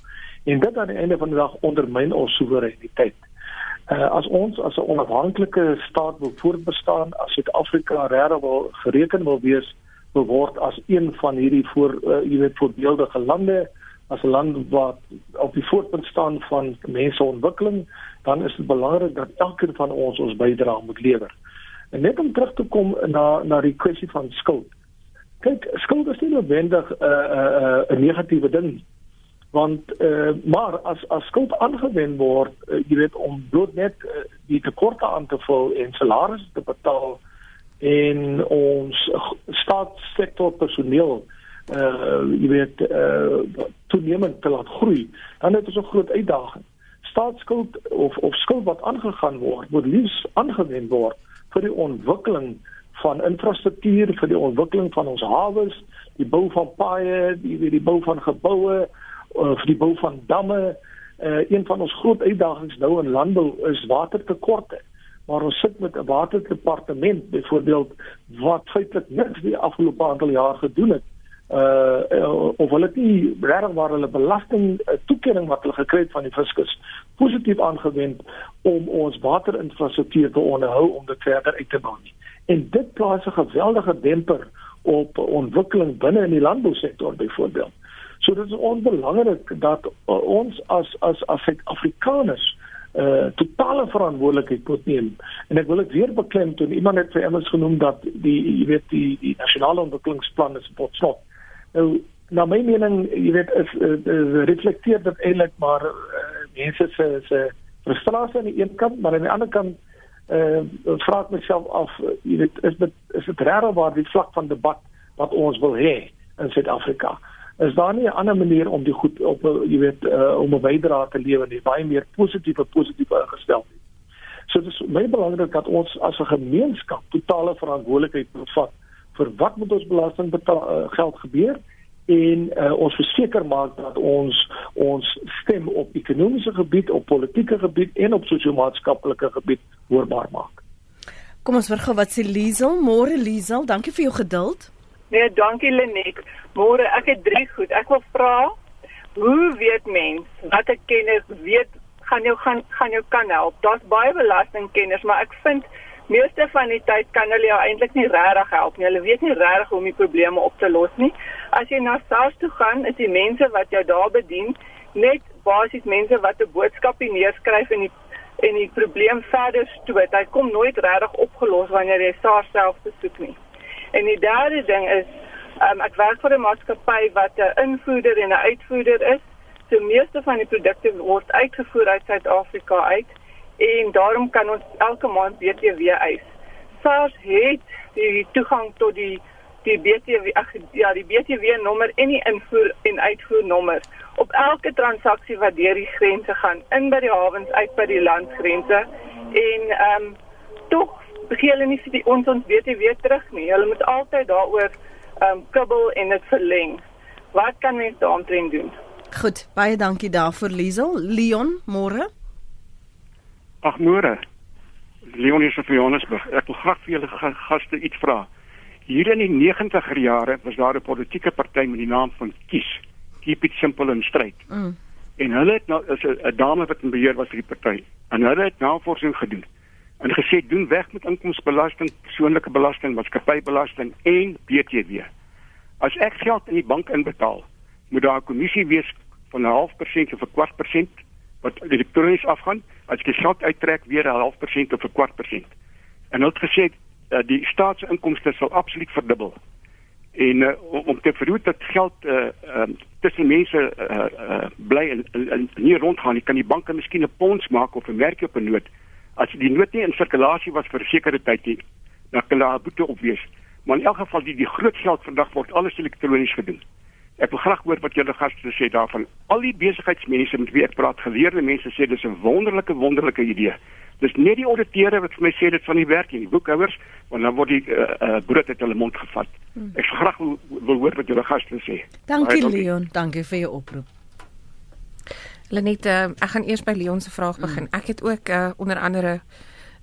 S2: En dit aan die einde van die dag ondermyn ons soewereiniteit. Uh, as ons as 'n onafhanklike staat wil voortbestaan, as Suid-Afrika regtig wil gereken wil wees word as een van hierdie voor uh, jy weet voorbeeldige lande as 'n land wat op die voorpunt staan van menseontwikkeling, dan is dit belangrik dat elkeen van ons ons bydrae moet lewer. En net om terug te kom na na die kwessie van skuld. Kyk, skuld is nie noodwendig 'n uh, 'n uh, 'n uh, negatiewe ding. Want uh, maar as as skuld aangewend word, uh, jy weet om bloot net uh, die tekorte aan te vul en salarisse te betaal en ons staatssektor personeel eh uh, jy weet eh uh, toenemend te laat groei, dan het ons 'n groot uitdaging staatsskuld of of skuld wat aangegaan word, moet liefs aangewend word vir die ontwikkeling van infrastruktuur, vir die ontwikkeling van ons hawes, die bou van paaie, die die bou van geboue, of die bou van damme. Uh, een van ons groot uitdagings nou in landbou is watertekorte. Maar ons sit met 'n waterdepartement byvoorbeeld wat feitelik niks die afgelope aantal jaar gedoen het uh of hulle nie regtig waar hulle belasting uh, toekenning wat hulle gekry het van die fiskus positief aangewend om ons waterinfrastruktuur te onderhou om dit verder uit te bou nie. En dit plaas 'n geweldige demper op ontwikkeling binne in die landbousektor byvoorbeeld. So dit is onbelangrik dat uh, ons as as as Suid-Afrikaners uh totale verantwoordelikheid moet neem. En ek wil dit weer beklemtoon. Iemand het vir ons genoem dat die jy weet die die nasionale ontwikkelingsplan is op slot. Nou na my mening, jy weet is, is, is reflekteer dit eintlik maar uh, mense se se frustrasie aan die een kant, maar aan die ander kant uh vra ek myself af, jy weet is dit is dit regtig waar die vlak van debat wat ons wil hê in Suid-Afrika? Is daar nie 'n ander manier om die goed op jy weet uh, om 'n bydrae te lewer nie, baie meer positiewe positiewe ingestel nie. So dit is baie belangrik dat ons as 'n gemeenskap totale verantwoordelikheid moet vat vir wat met ons belasting betaal, uh, geld gebeur en uh, ons verseker maak dat ons ons stem op ekonomiese gebied, op politieke gebied en op sosio-maatskaplike gebied hoorbaar maak.
S1: Kom ons vergou wat sê Liesel, môre Liesel, dankie vir jou geduld.
S6: Nee, dankie Lenet. Môre, ek het drie goed. Ek wil vra, hoe weet mens wat 'n kenner weet gaan jou gaan gaan jou kan help? Daar's baie belastingkenners, maar ek vind meeste van die tyd kan hulle jou eintlik nie regtig help nie. Hulle weet nie regtig hoe om die probleme op te los nie. As jy na SARS toe gaan, is die mense wat jou daar bedien net basies mense wat 'n boodskapie neerskryf en die en die probleem verder stoot. Hy kom nooit regtig opgelos wanneer jy SARS self besoek nie. En die derde ding is um, ek werk vir 'n maatskappy wat 'n invoerder en 'n uitvoerder is. So meeste van die produkte word uitgevoer uit Suid-Afrika uit en daarom kan ons elke maand BTW eis. SARS het die toegang tot die die BTW ag ja die BTW nommer en die invoer en uitvoer nommer op elke transaksie wat deur die grense gaan in by die hawens uit by die landsgrense en ehm um, tog begin hulle nie vir die ons ons BTW terug nie. Hulle moet altyd daaroor ehm um, kubbel en dit verleng. Wat kan mens daaroor doen?
S1: Goed, baie dankie daarvoor Liesel. Leon, môre.
S7: Ag môre. Leon is van Johannesburg. Ek wil graag vir julle gaste iets vra. Hier in die 90er jare was daar 'n politieke party met die naam van Kies. Keep it simple and straight. Mm. En hulle het nou is 'n dame wat in beheer was vir die party. En hulle het navorsing gedoen. En gesê doen weg met inkomstebelasting, persoonlike belasting, maatskappybelasting en BTW. As ek geld in die bank inbetaal, moet daar 'n kommissie wees van 'n half persent of 'n kwart persent wat elektronies afgaan as jy geld uittrek weer 'n half persent of 'n kwart persent. En hulle het gesê uh, die staatsinkomste sal absoluut verdubbel. En uh, om te verhoed dat geld uh, uh, tussen mense uh, uh, bly en, en, en nie rondgaan nie, kan die banke miskien 'n pons maak of 'n merkie op 'n noot. As die noot nie in sirkulasie was vir sekere tyd nie, dan kan daar 'n boete op wees. Maar in elk geval die die groot geld vandag word alles elektronies gedoen. Ek wil graag hoor wat julle gaste sê daarvan. Al die besigheidsmense met wie ek praat, geleerde mense sê dis 'n wonderlike wonderlike idee. Dis net die auditeure wat vir my sê dit van die werk nie, die boekhouers, want dan word die uh, uh, brood uit hulle mond gevat. Hmm. Ek wil graag wil, wil hoor wat julle gaste sê.
S1: Dankie Leon, dankie vir jou oproep.
S3: Lenette, uh, ek gaan eers by Leon se vraag begin. Hmm. Ek het ook uh, onder andere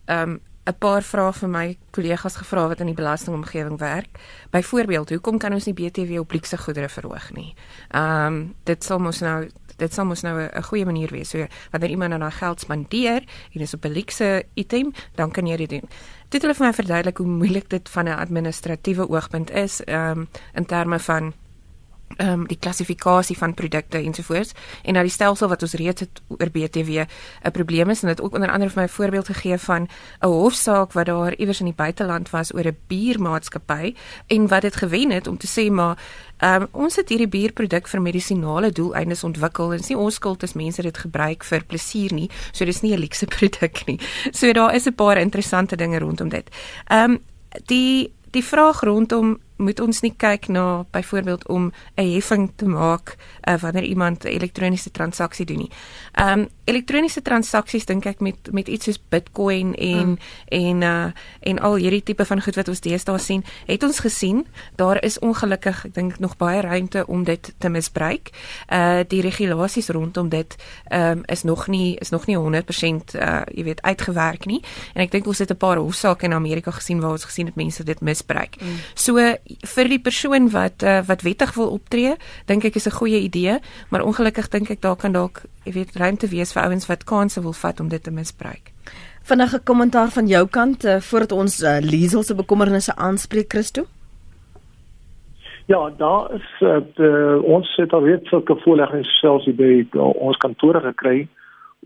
S3: ehm um, 'n paar vrae vir my kollegas gevra wat in die belastingomgewing werk. Byvoorbeeld, hoekom kan ons nie BTW op luukse goedere verhoog nie? Ehm um, dit sal mos nou dit sal mos nou 'n goeie manier wees. So wanneer iemand nou geld spandeer en is op 'n luukse item, dan kan jy dit doen. Dit hulle vir my verduidelik hoe moeilik dit van 'n administratiewe oogpunt is, ehm um, in terme van ehm um, die klassifikasie van produkte ensovoorts. En dat die stelsel wat ons reeds het oor BTW 'n probleem is en dit ook onder andere vir my 'n voorbeeld gegee van 'n hofsaak wat daar iewers in die buiteland was oor 'n biermaatskappy en wat dit gewen het om te sê maar ehm um, ons het hierdie bierproduk vir medisinale doeleindes ontwikkel en dis nie ons skuld as mense dit gebruik vir plesier nie so dis nie 'n luukse <laughs> produk nie. So daar is 'n paar interessante dinge rondom dit. Ehm um, die die vraag rondom moet ons nie kyk na byvoorbeeld om 'n heffing te maak uh, wanneer iemand 'n elektroniese transaksie doen nie. Ehm um, elektroniese transaksies dink ek met met iets soos Bitcoin en mm. en uh en al hierdie tipe van goed wat ons deesdae sien, het ons gesien daar is ongelukkig ek dink nog baie ruimte om dit te misbruik. Uh die regulasies rondom dit ehm um, is nog nie is nog nie 100% uh jy weet uitgewerk nie. En ek dink ons het 'n paar hofsaake in Amerika gesien waar ons gesien het mense dit misbruik. Mm. So vir die persoon wat uh, wat wettig wil optree, dink ek is 'n goeie idee, maar ongelukkig dink ek daar kan dalk, jy weet, ruimte wees vir ouens wat kansse wil vat om dit te misbruik.
S1: Vinnige kommentaar van jou kant uh, voordat ons uh, Liesel se bekommernisse aanspreek, Christo.
S2: Ja, daar is uh, de, ons het al weet sulke voorleggings selfs by uh, ons kantore gekry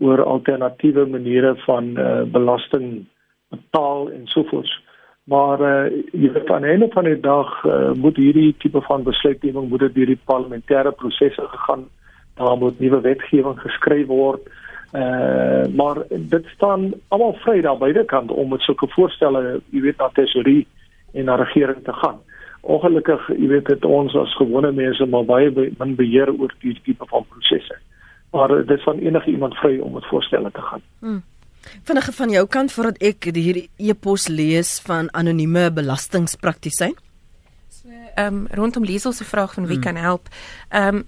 S2: oor alternatiewe maniere van uh, belasting betaal en so voort. Maar uh, jy weet aan die einde van die dag uh, moet hierdie tipe van besluitneming moet dit deur die parlementêre prosesse gegaan. Daar moet nuwe wetgewing geskryf word. Uh maar dit staan almal vry daar beide kante om met sulke voorstelle, jy weet na tesorie en na regering te gaan. Ongelukkig, jy weet dit ons as gewone mense maar baie min beheer oor hierdie tipe van prosesse. Maar dit is van enige iemand vry om met voorstelle te gaan. Hmm.
S1: Vinnige van jou kant voordat ek hierdie e-pos lees van anonieme belastingspraktisyn.
S3: So ehm um, rondom Liesel se vraag van wie mm. kan help. Ehm um,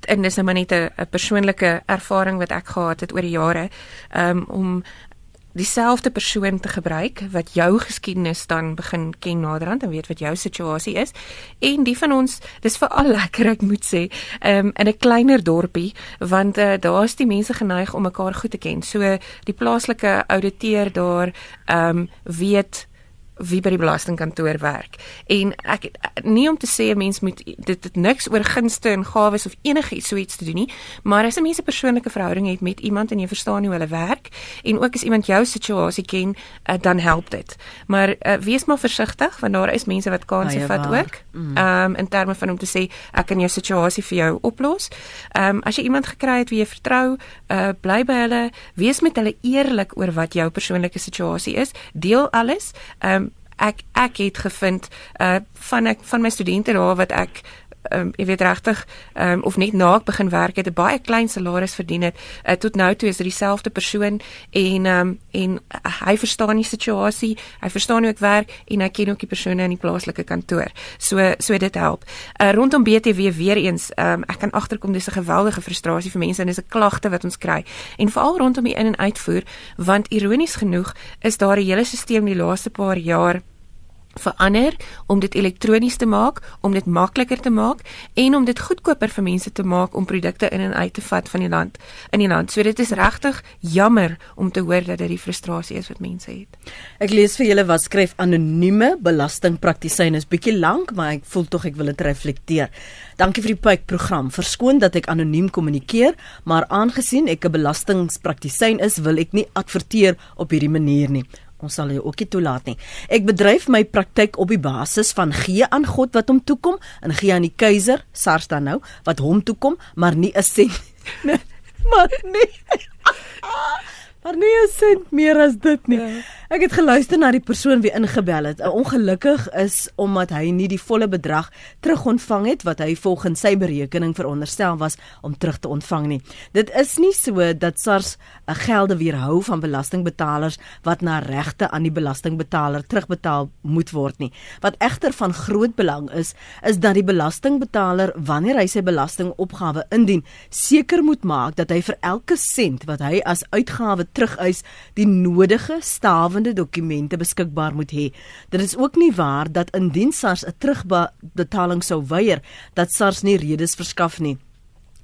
S3: en dis nou maar net 'n persoonlike ervaring wat ek gehad het oor die jare um, om dieselfde persoon te gebruik wat jou geskiedenis dan begin ken naderhand en weet wat jou situasie is. En die van ons dis veral <laughs> lekker ek moet sê um, in 'n kleiner dorpie want uh, daar is die mense geneig om mekaar goed te ken. So die plaaslike ouditeur daar um, weet wie by die belastingkantoor werk. En ek nie om te sê 'n mens moet dit dit niks oor gunste en gawes of enigiets so iets te doen nie, maar as 'n mens 'n persoonlike verhouding het met iemand en jy verstaan hoe hulle werk en ook as iemand jou situasie ken, uh, dan help dit. Maar uh, wees maar versigtig want daar is mense wat kansse vat ook. Mm. Ehm um, in terme van om te sê ek kan jou situasie vir jou oplos. Ehm um, as jy iemand gekry het wie jy vertrou, uh, bly by hulle, wees met hulle eerlik oor wat jou persoonlike situasie is, deel alles. Ehm um, ek ek het gevind uh van ek van my studente daar wat ek um, jy weet regtig ehm um, of net na ek begin werk het 'n baie klein salaris verdien het uh, tot nou toe is dit dieselfde persoon en ehm um, en uh, hy verstaan die situasie hy verstaan hoe ek werk en hy ken ook die persone in die plaaslike kantoor. So so dit help. Uh, rondom BTW weer eens ehm um, ek kan agterkom dis 'n geweldige frustrasie vir mense en dis 'n klagte wat ons kry. En veral rondom die in en uitvoer want ironies genoeg is daar 'n hele stelsel die laaste paar jaar verander om dit elektronies te maak, om dit makliker te maak en om dit goedkoper vir mense te maak om produkte in en uit te vat van die land in die land. So dit is regtig jammer om te hoor dat dit die frustrasie is wat mense het.
S1: Ek lees vir julle wat skryf anonieme belastingpraktisyn is bietjie lank, maar ek voel tog ek wil dit reflekteer. Dankie vir die pype program. Verskoon dat ek anoniem kommunikeer, maar aangesien ek 'n belastingpraktisyn is, wil ek nie adverteer op hierdie manier nie. Ons sal jou ook nie toelaat nie. Ek bedryf my praktyk op die basis van gee aan God wat hom toekom en gee aan die keiser, SARS dan nou, wat hom toekom, maar nie 'n sent. <laughs> maar nie. <laughs> maar nie 'n sent meer as dit nie. Ja. Ek het geluister na die persoon wie ingebel het. Ongelukkig is omdat hy nie die volle bedrag terugontvang het wat hy volgens sy berekening veronderstel was om terug te ontvang nie. Dit is nie so dat SARS 'n gelde weerhou van belastingbetalers wat na regte aan die belastingbetaler terugbetaal moet word nie. Wat egter van groot belang is, is dat die belastingbetaler wanneer hy sy belastingopgawe indien, seker moet maak dat hy vir elke sent wat hy as uitgawe terugeis, die nodige stawe lewende dokumente beskikbaar moet hê. Dit is ook nie waar dat indien SARS 'n terugbetaling sou weier, dat SARS nie redes verskaf nie.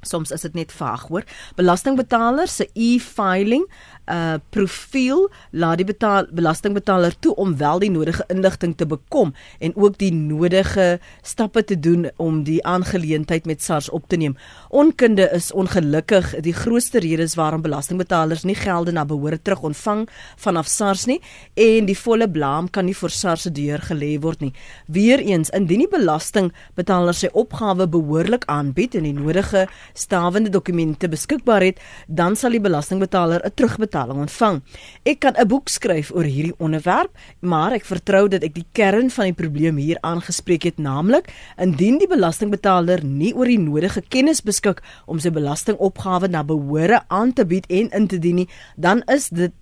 S1: Soms is dit net vaag, hoor. Belastingbetalers se e-filing uh profiel laat die betaal belastingbetaler toe om wel die nodige inligting te bekom en ook die nodige stappe te doen om die aangeleentheid met SARS op te neem. Onkunde is ongelukkig die grootste redes waarom belastingbetalers nie gelde na behoore terug ontvang vanaf SARS nie en die volle blame kan nie vir SARS se deur gelê word nie. Weereens indien die belastingbetaler sy opgawe behoorlik aanbied en die nodige stawende dokumente beskikbaar het, dan sal die belastingbetaler 'n terugbetaling betaling ontvang. Ek kan 'n boek skryf oor hierdie onderwerp, maar ek vertrou dat ek die kern van die probleem hier aangespreek het, naamlik indien die belastingbetaler nie oor die nodige kennis beskik om sy belastingopgawe na behoore aan te bied en in te dien nie, dan is dit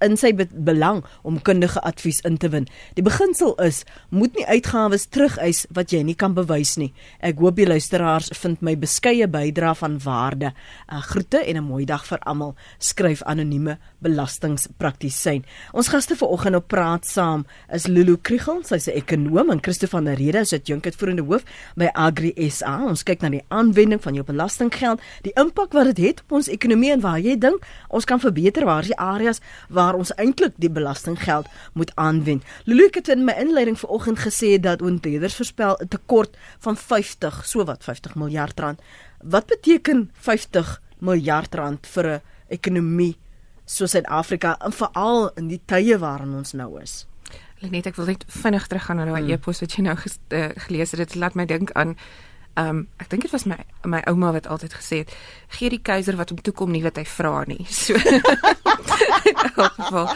S1: in sy belang om kundige advies in te win. Die beginsel is moet nie uitgawes terugeis wat jy nie kan bewys nie. Ek hoop die luisteraars vind my beskeie bydrae van waarde. Uh, groete en 'n mooi dag vir almal. Skryf anoniem anonieme belastingpraktisyn. Ons gaste vanoggend op praat saam is Lulu Kriegel, sy's 'n ekonom en Christo van der Rede, sy's 'n jonkheidvoerende hoof by Agri SA. Ons kyk na die aanwending van jou belastinggeld, die impak wat dit het, het op ons ekonomie en waar jy dink ons kan verbeter, waar is die areas waar ons eintlik die belastinggeld moet aanwend. Lulu het in my inleiding vanoggend gesê dat ontleders voorspel 'n tekort van 50, so wat 50 miljard rand. Wat beteken 50 miljard rand vir 'n ekonomie so Suid-Afrika en veral in die tye waarin ons nou is.
S3: Net ek wil net vinnig teruggaan na daai hmm. e-pos wat jy nou ges, uh, gelees het. Dit laat my dink aan ehm um, ek dink dit was my my ouma wat altyd gesê het gee die keiser wat hom toe kom nie wat hy vra nie. <laughs> So in geval.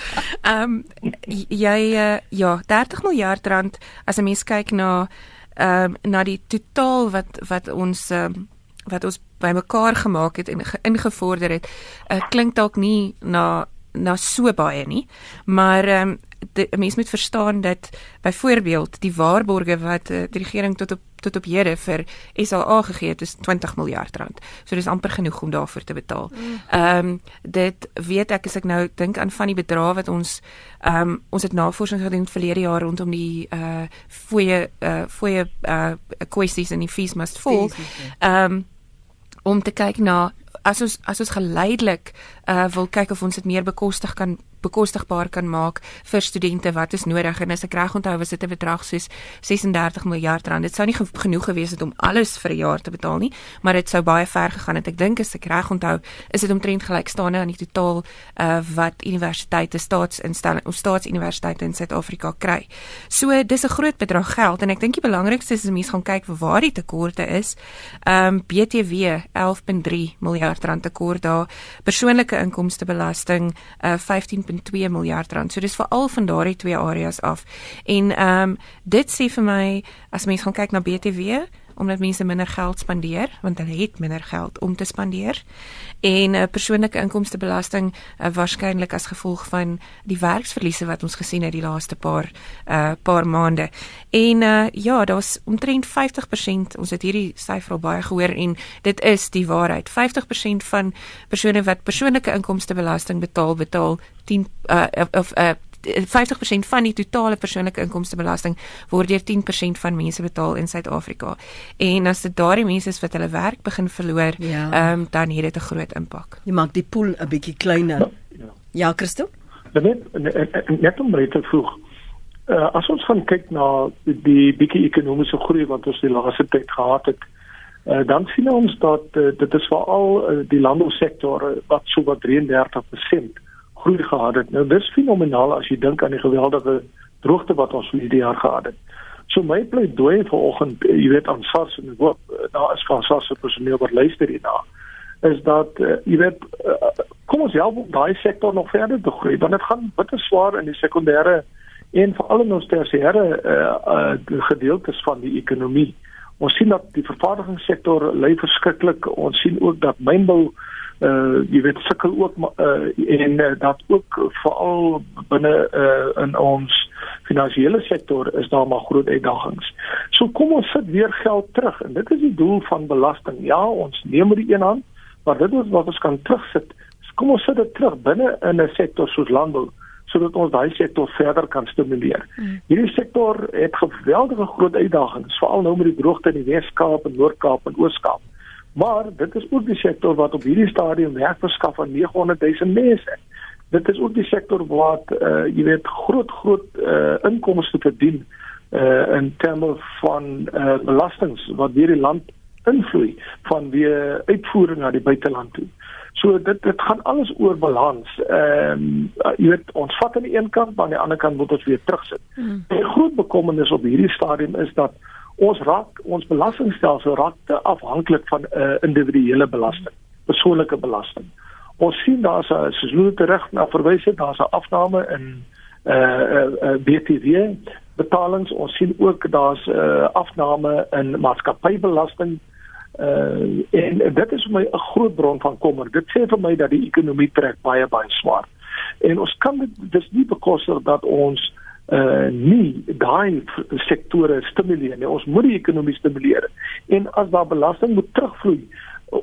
S3: Ehm um, jy uh, ja, 30 miljard rand as 'n mens kyk na ehm um, na die totaal wat wat ons um, wat ons bymekaar gemaak het en ingevorder het, uh, klink dalk nie na na so baie nie. Maar ehm um, 'n mens moet verstaan dat byvoorbeeld die waarborge wat uh, die regering tot op tot op hede vir SAA gegee het is 20 miljard rand. So dis amper genoeg om daarvoor te betaal. Mm. Ehm um, dit weet ek as ek nou dink aan van die bedrae wat ons ehm um, ons het navorsing gedoen verlede jaar rondom die uh fooie uh fooie uh kwessies in die fees must fall. Ehm um, om te kyk na as ons as ons geleidelik uh wil kyk of ons dit meer bekostig kan bekostigbaar kan maak vir studente wat is nodig en as ek reg onthou was dit 'n bedrag soos 36 miljard rand. Dit sou nie genoeg gewees het om alles vir 'n jaar te betaal nie, maar dit sou baie ver gegaan het. Ek dink as ek reg onthou, is dit omtrent gelykstaande aan die totaal uh wat universiteite, staatsinstellings of staatsuniversiteite in Suid-Afrika kry. So dis 'n groot bedrag geld en ek dink die belangrikste is as mense gaan kyk waar die tekorte is. Um BTW 11.3 miljard rand tekort daar. Persoonlike inkomstebelasting uh 15 1.2 miljard rand. So dis veral van daardie twee areas af. En ehm um, dit sê vir my as mens gaan kyk na BTW omdat mense minder geld spandeer want hulle het minder geld om te spandeer en 'n uh, persoonlike inkomstebelasting uh, waarskynlik as gevolg van die werksverliese wat ons gesien het die laaste paar uh, paar maande. En uh, ja, daar's omtrent 50%, ons het hierdie syfer al baie gehoor en dit is die waarheid. 50% van persone wat persoonlike inkomstebelasting betaal, betaal 10 uh, of uh, 50% van die totale persoonlike inkomstebelasting word deur 10% van mense betaal in Suid-Afrika. En as dit daardie mense is wat hulle werk begin verloor, ja. ehm ja. um, dan het dit 'n groot impak.
S1: Jy maak die pool 'n bietjie kleiner. Ja, ja Christo?
S2: Net net, om net te voeg. Uh, as ons gaan kyk na die bietjie ekonomiese groei wat ons die laaste tyd gehad het, uh, dan sien ons dat uh, dit is veral uh, die landbousektor uh, wat so wat 33% groei gehad het. Nou dis fenomenaal as jy dink aan die geweldige droogte wat ons hierdie jaar gehad het. So my pleidooi vanoggend, jy weet aan SARS en hoop daar is van SARS se personeel wat luister hierna is dat uh, jy weet uh, kom ons help om daai sektor nog verder te groei want dit gaan bitter swaar in die sekondêre en veral in ons tersiêre uh, uh, gedeeltes van die ekonomie. Ons sien dat die vervaardigingssektor lei verskriklik. Ons sien ook dat mynbou uh, uh jy weet sukkel ook uh en uh, dat ook veral binne uh in ons finansiële sektor is daar maar groot uitdagings. So kom ons sit weer geld terug en dit is die doel van belasting. Ja, ons neem met die een hand, maar dit is wat ons kan terugsit. Kom ons sit dit terug binne in 'n sektor soos landbou sodat ons daai sektor verder kan stimuleer. Mm. Hierdie sektor het geweldige groot uitdagings, veral nou met die droogte in die Wes-Kaap en Noord-Kaap en Oos-Kaap. Maar dit is ook die sektor wat op hierdie stadium werk verskaf aan 900 000 mense. Dit is ook die sektor wat uh jy weet groot groot uh inkomste verdien uh in terme van uh belastings wat deur die land invloei van weer uitvoering na die buiteland toe. So dit dit gaan alles oor balans. Ehm um, jy weet ons vat aan die een kant, maar aan die ander kant moet ons weer terugsit. Hmm. Die groot bekommernis op hierdie stadium is dat ons raak ons belastingstelsel raak te afhanklik van 'n uh, individuele belasting, persoonlike belasting. Ons sien daar's 'n soos terug na verwys het, daar's 'n afname in eh uh, uh, uh, BTW betalings. Ons sien ook daar's 'n uh, afname in maatskappybelasting. Uh en dit is vir my 'n groot bron van kommer. Dit sê vir my dat die ekonomie trek baie baie swaar. En ons kan dit dis nie bekostig dat ons uh nie daai sektore stimuleer nie. Ons moet die ekonomie stimuleer. En as daar belasting moet terugvloei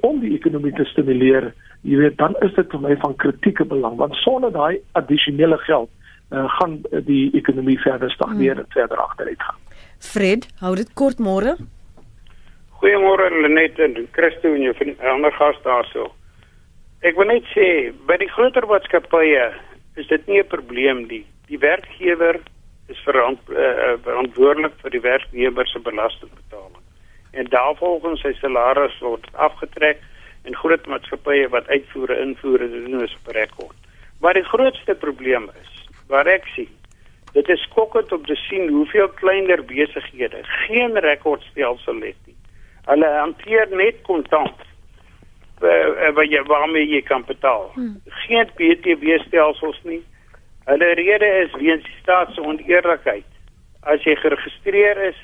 S2: om die ekonomie te stimuleer, jy weet, dan is dit vir my van kritieke belang want sonder daai addisionele geld uh, gaan die ekonomie verder stagneer hmm. en verder agteruit gaan.
S1: Fred, hou dit kort môre.
S8: Goeiemôre Lenet en Christo en jou ander gas daarso. Ek wil net sê by die groter maatskappye is dit nie 'n probleem nie die werkgewer is verant, uh, verantwoordelik vir die werknemer se belastingbetaling. En daarvolgens sy salaris word afgetrek en groot maatskappye wat uitvoere invoere doen is op rekord. Maar die grootste probleem is, waar ek sien, dit is skokkend om te sien hoeveel kleiner besighede geen rekordstelsel het nie. Hulle hanteer net kontant uh, wat jy waarmee jy kan betaal. Hmm. Geen BTW stelsels nie Hulle rede is weens die staat se oneerlikheid. As jy geregistreer is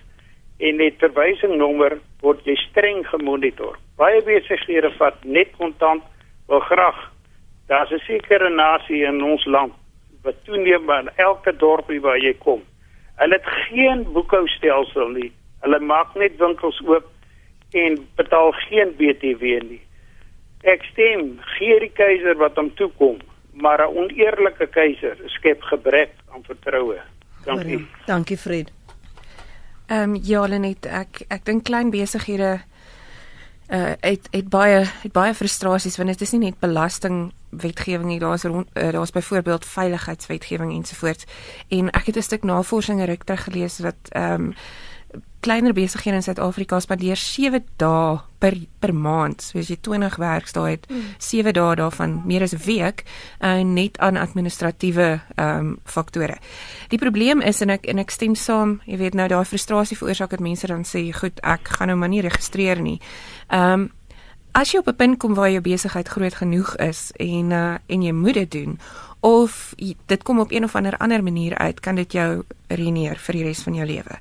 S8: en net verwysingnommer word jy streng gemonitor. Baie besighede vat net kontant wil graag. Daar's 'n sekere nasie in ons land wat toeneem aan elke dorpie waar jy kom. Hulle het geen boekhoustelsel nie. Hulle maak net winkels oop en betaal geen BTW nie. Ek stem gee die keiser wat hom toekom, maar 'n oneerlike keiser skep gebrek aan vertroue. Dankie.
S1: Dankie Fred.
S3: Ehm um, ja, Lenet, ek ek dink klein besighede uh het het baie het baie frustrasies want dit is nie net belasting wetgewing nie daar's uh, daar's byvoorbeeld veiligheidswetgewing ensovoorts en ek het 'n stuk navorsing ruk terug gelees wat ehm um, kleiner besighede in Suid-Afrika spandeer 7 dae per per maand. So as jy 20 werksdae het, 7 dae daarvan meer as 'n week uh, net aan administratiewe ehm um, faktore. Die probleem is en ek en ek stem saam, jy weet nou daai frustrasie veroorsaak dat mense dan sê, "Goed, ek gaan nou maar nie registreer nie." Ehm um, as jy op 'n punt kom waar jou besigheid groot genoeg is en uh, en jy moet dit doen of dit kom op een of ander ander manier uit, kan dit jou ruïneer vir die res van jou lewe.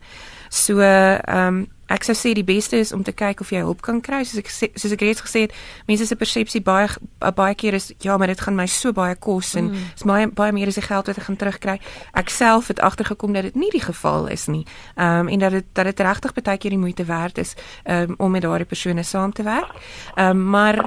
S3: So ehm um, ek sou sê die beste is om te kyk of jy hulp kan kry. Soos ek sê, soos ek reeds gesê het mense se persepsie baie baie keer is ja maar dit gaan my so baie kos en mm. is baie baie meer as die geld wat ek gaan terugkry. Ek self het agtergekom dat dit nie die geval is nie. Ehm um, en dat dit dat dit regtig baie keer die moeite werd is um, om met daardie persone saam te werk. Ehm um, maar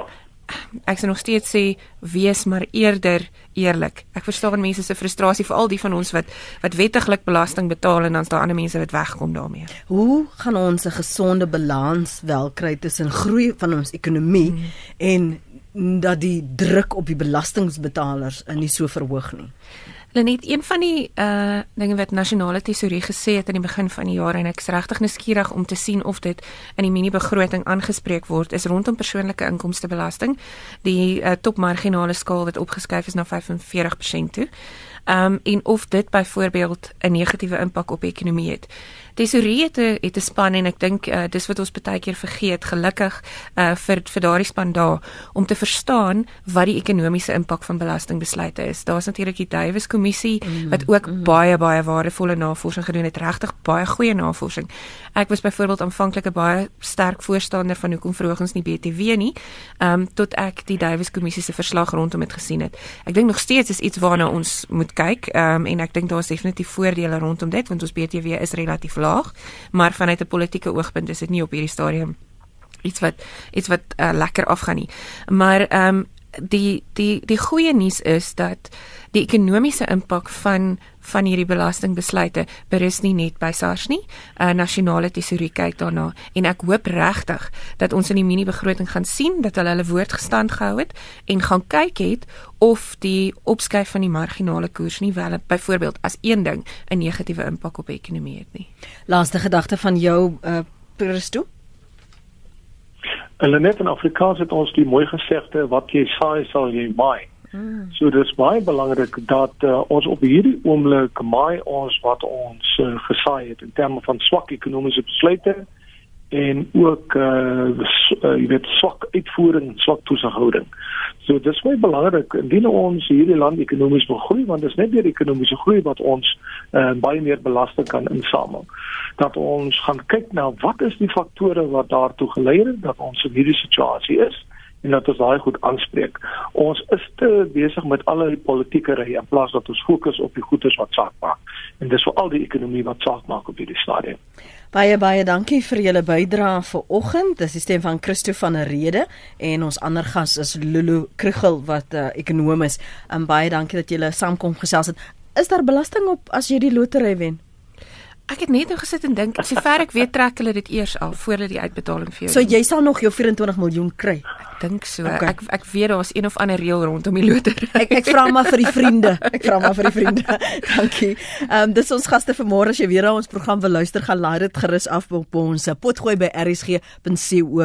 S3: ek sou nog steeds sê wees maar eerder eerlik. Ek verstaan mense se frustrasie vir al die van ons wat wat wettiglik belasting betaal en dan's daar ander mense wat wegkom daarmee.
S1: Hoe gaan ons 'n gesonde balans wel kry tussen groei van ons ekonomie hmm. en dat die druk op die belastingbetalers nie so verhoog nie?
S3: Lenet, een van die uh dinge wat nasionale tesourier gesê het aan die begin van die jaar en ek is regtig nuuskierig om te sien of dit in die mini begroting aangespreek word, is rondom persoonlike inkomstebelasting, die uh, topmarginale skaal wat opgeskuif is na 45% toe. Um en of dit byvoorbeeld 'n negatiewe impak op die ekonomie het. Tesorie het 'n het 'n span en ek dink uh, dis wat ons baie keer vergeet gelukkig uh, vir vir daardie span daar om te verstaan wat die ekonomiese impak van belastingbesluite is. Daar's natuurlik die Davies kommissie mm, wat ook mm. baie baie waardevolle navorsing gedoen het, regtig baie goeie navorsing. Ek was byvoorbeeld aanvanklik 'n baie sterk voorstander van hoekom verhogings nie BTW nie, um, tot ek die Davies kommissie se verslag rondom dit gesien het. Ek dink nog steeds is iets waarna ons moet kyk um, en ek dink daar is definitief voordele rondom dit want ons BTW is relatief laag laag, maar vanuit 'n politieke oogpunt is dit nie op hierdie stadium iets wat iets wat uh, lekker afgaan nie. Maar ehm um, die die die goeie nuus is dat die ekonomiese impak van van hierdie belastingbesluite berus nie net by SARS nie. 'n uh, Nasionale tesourie kyk daarna en ek hoop regtig dat ons in die mini begroting gaan sien dat hulle hulle woord gestand gehou het en gaan kyk het of die opskuif van die marginale koers nie wel byvoorbeeld as een ding 'n negatiewe impak op die ekonomie het nie.
S1: Laaste gedagte van jou uh, Christo
S2: Hulle net in Afrikaans het ons die mooi gesegde wat jy saai sal jy maai. Hmm. So dis baie belangrik dat uh, ons op hierdie oomblik maai ons wat ons uh, gesaai het in terme van swak ekonomiese besluite en ook uh, uh jy weet swak uitvoering, swak toesighouding. So dis baie belangrik indien ons hierdie land ekonomies wil groei want dis net deur ekonomiese groei wat ons uh, baie meer belasting kan insamel dat ons gaan kyk na wat is die faktore wat daartoe gelei het dat ons in hierdie situasie is en dat ons daai goed aanspreek. Ons is te besig met alle die politieke ry in plaas dat ons fokus op die goedes wat saak maak. En dis vir al die ekonomie wat saak maak op hierdie stadium.
S1: Baie baie dankie vir julle bydrae vanoggend. Dis die stem van Christo van der Rede en ons ander gas is Lulu Krugel wat 'n uh, ekonom is. En baie dankie dat julle saamkom gesels het. Is daar belasting op as jy die lotery wen?
S3: Ek het net nou gesit en dink, sover ek weet trek hulle dit eers af voor hulle die uitbetaling vir jou.
S1: So jy sal nog jou 24 miljoen kry.
S3: Ek dink so. Okay. Ek ek weet daar's een of ander reël rondom die lotery.
S1: Ek ek vra maar vir die vriende. <laughs> Ek vra maar vir die vriende. <laughs> Dankie. Ehm um, dis ons gaste vanmôre as jy weer na ons program wil luister, gaan laai dit gerus af op ons potgooi by rsg.co.za.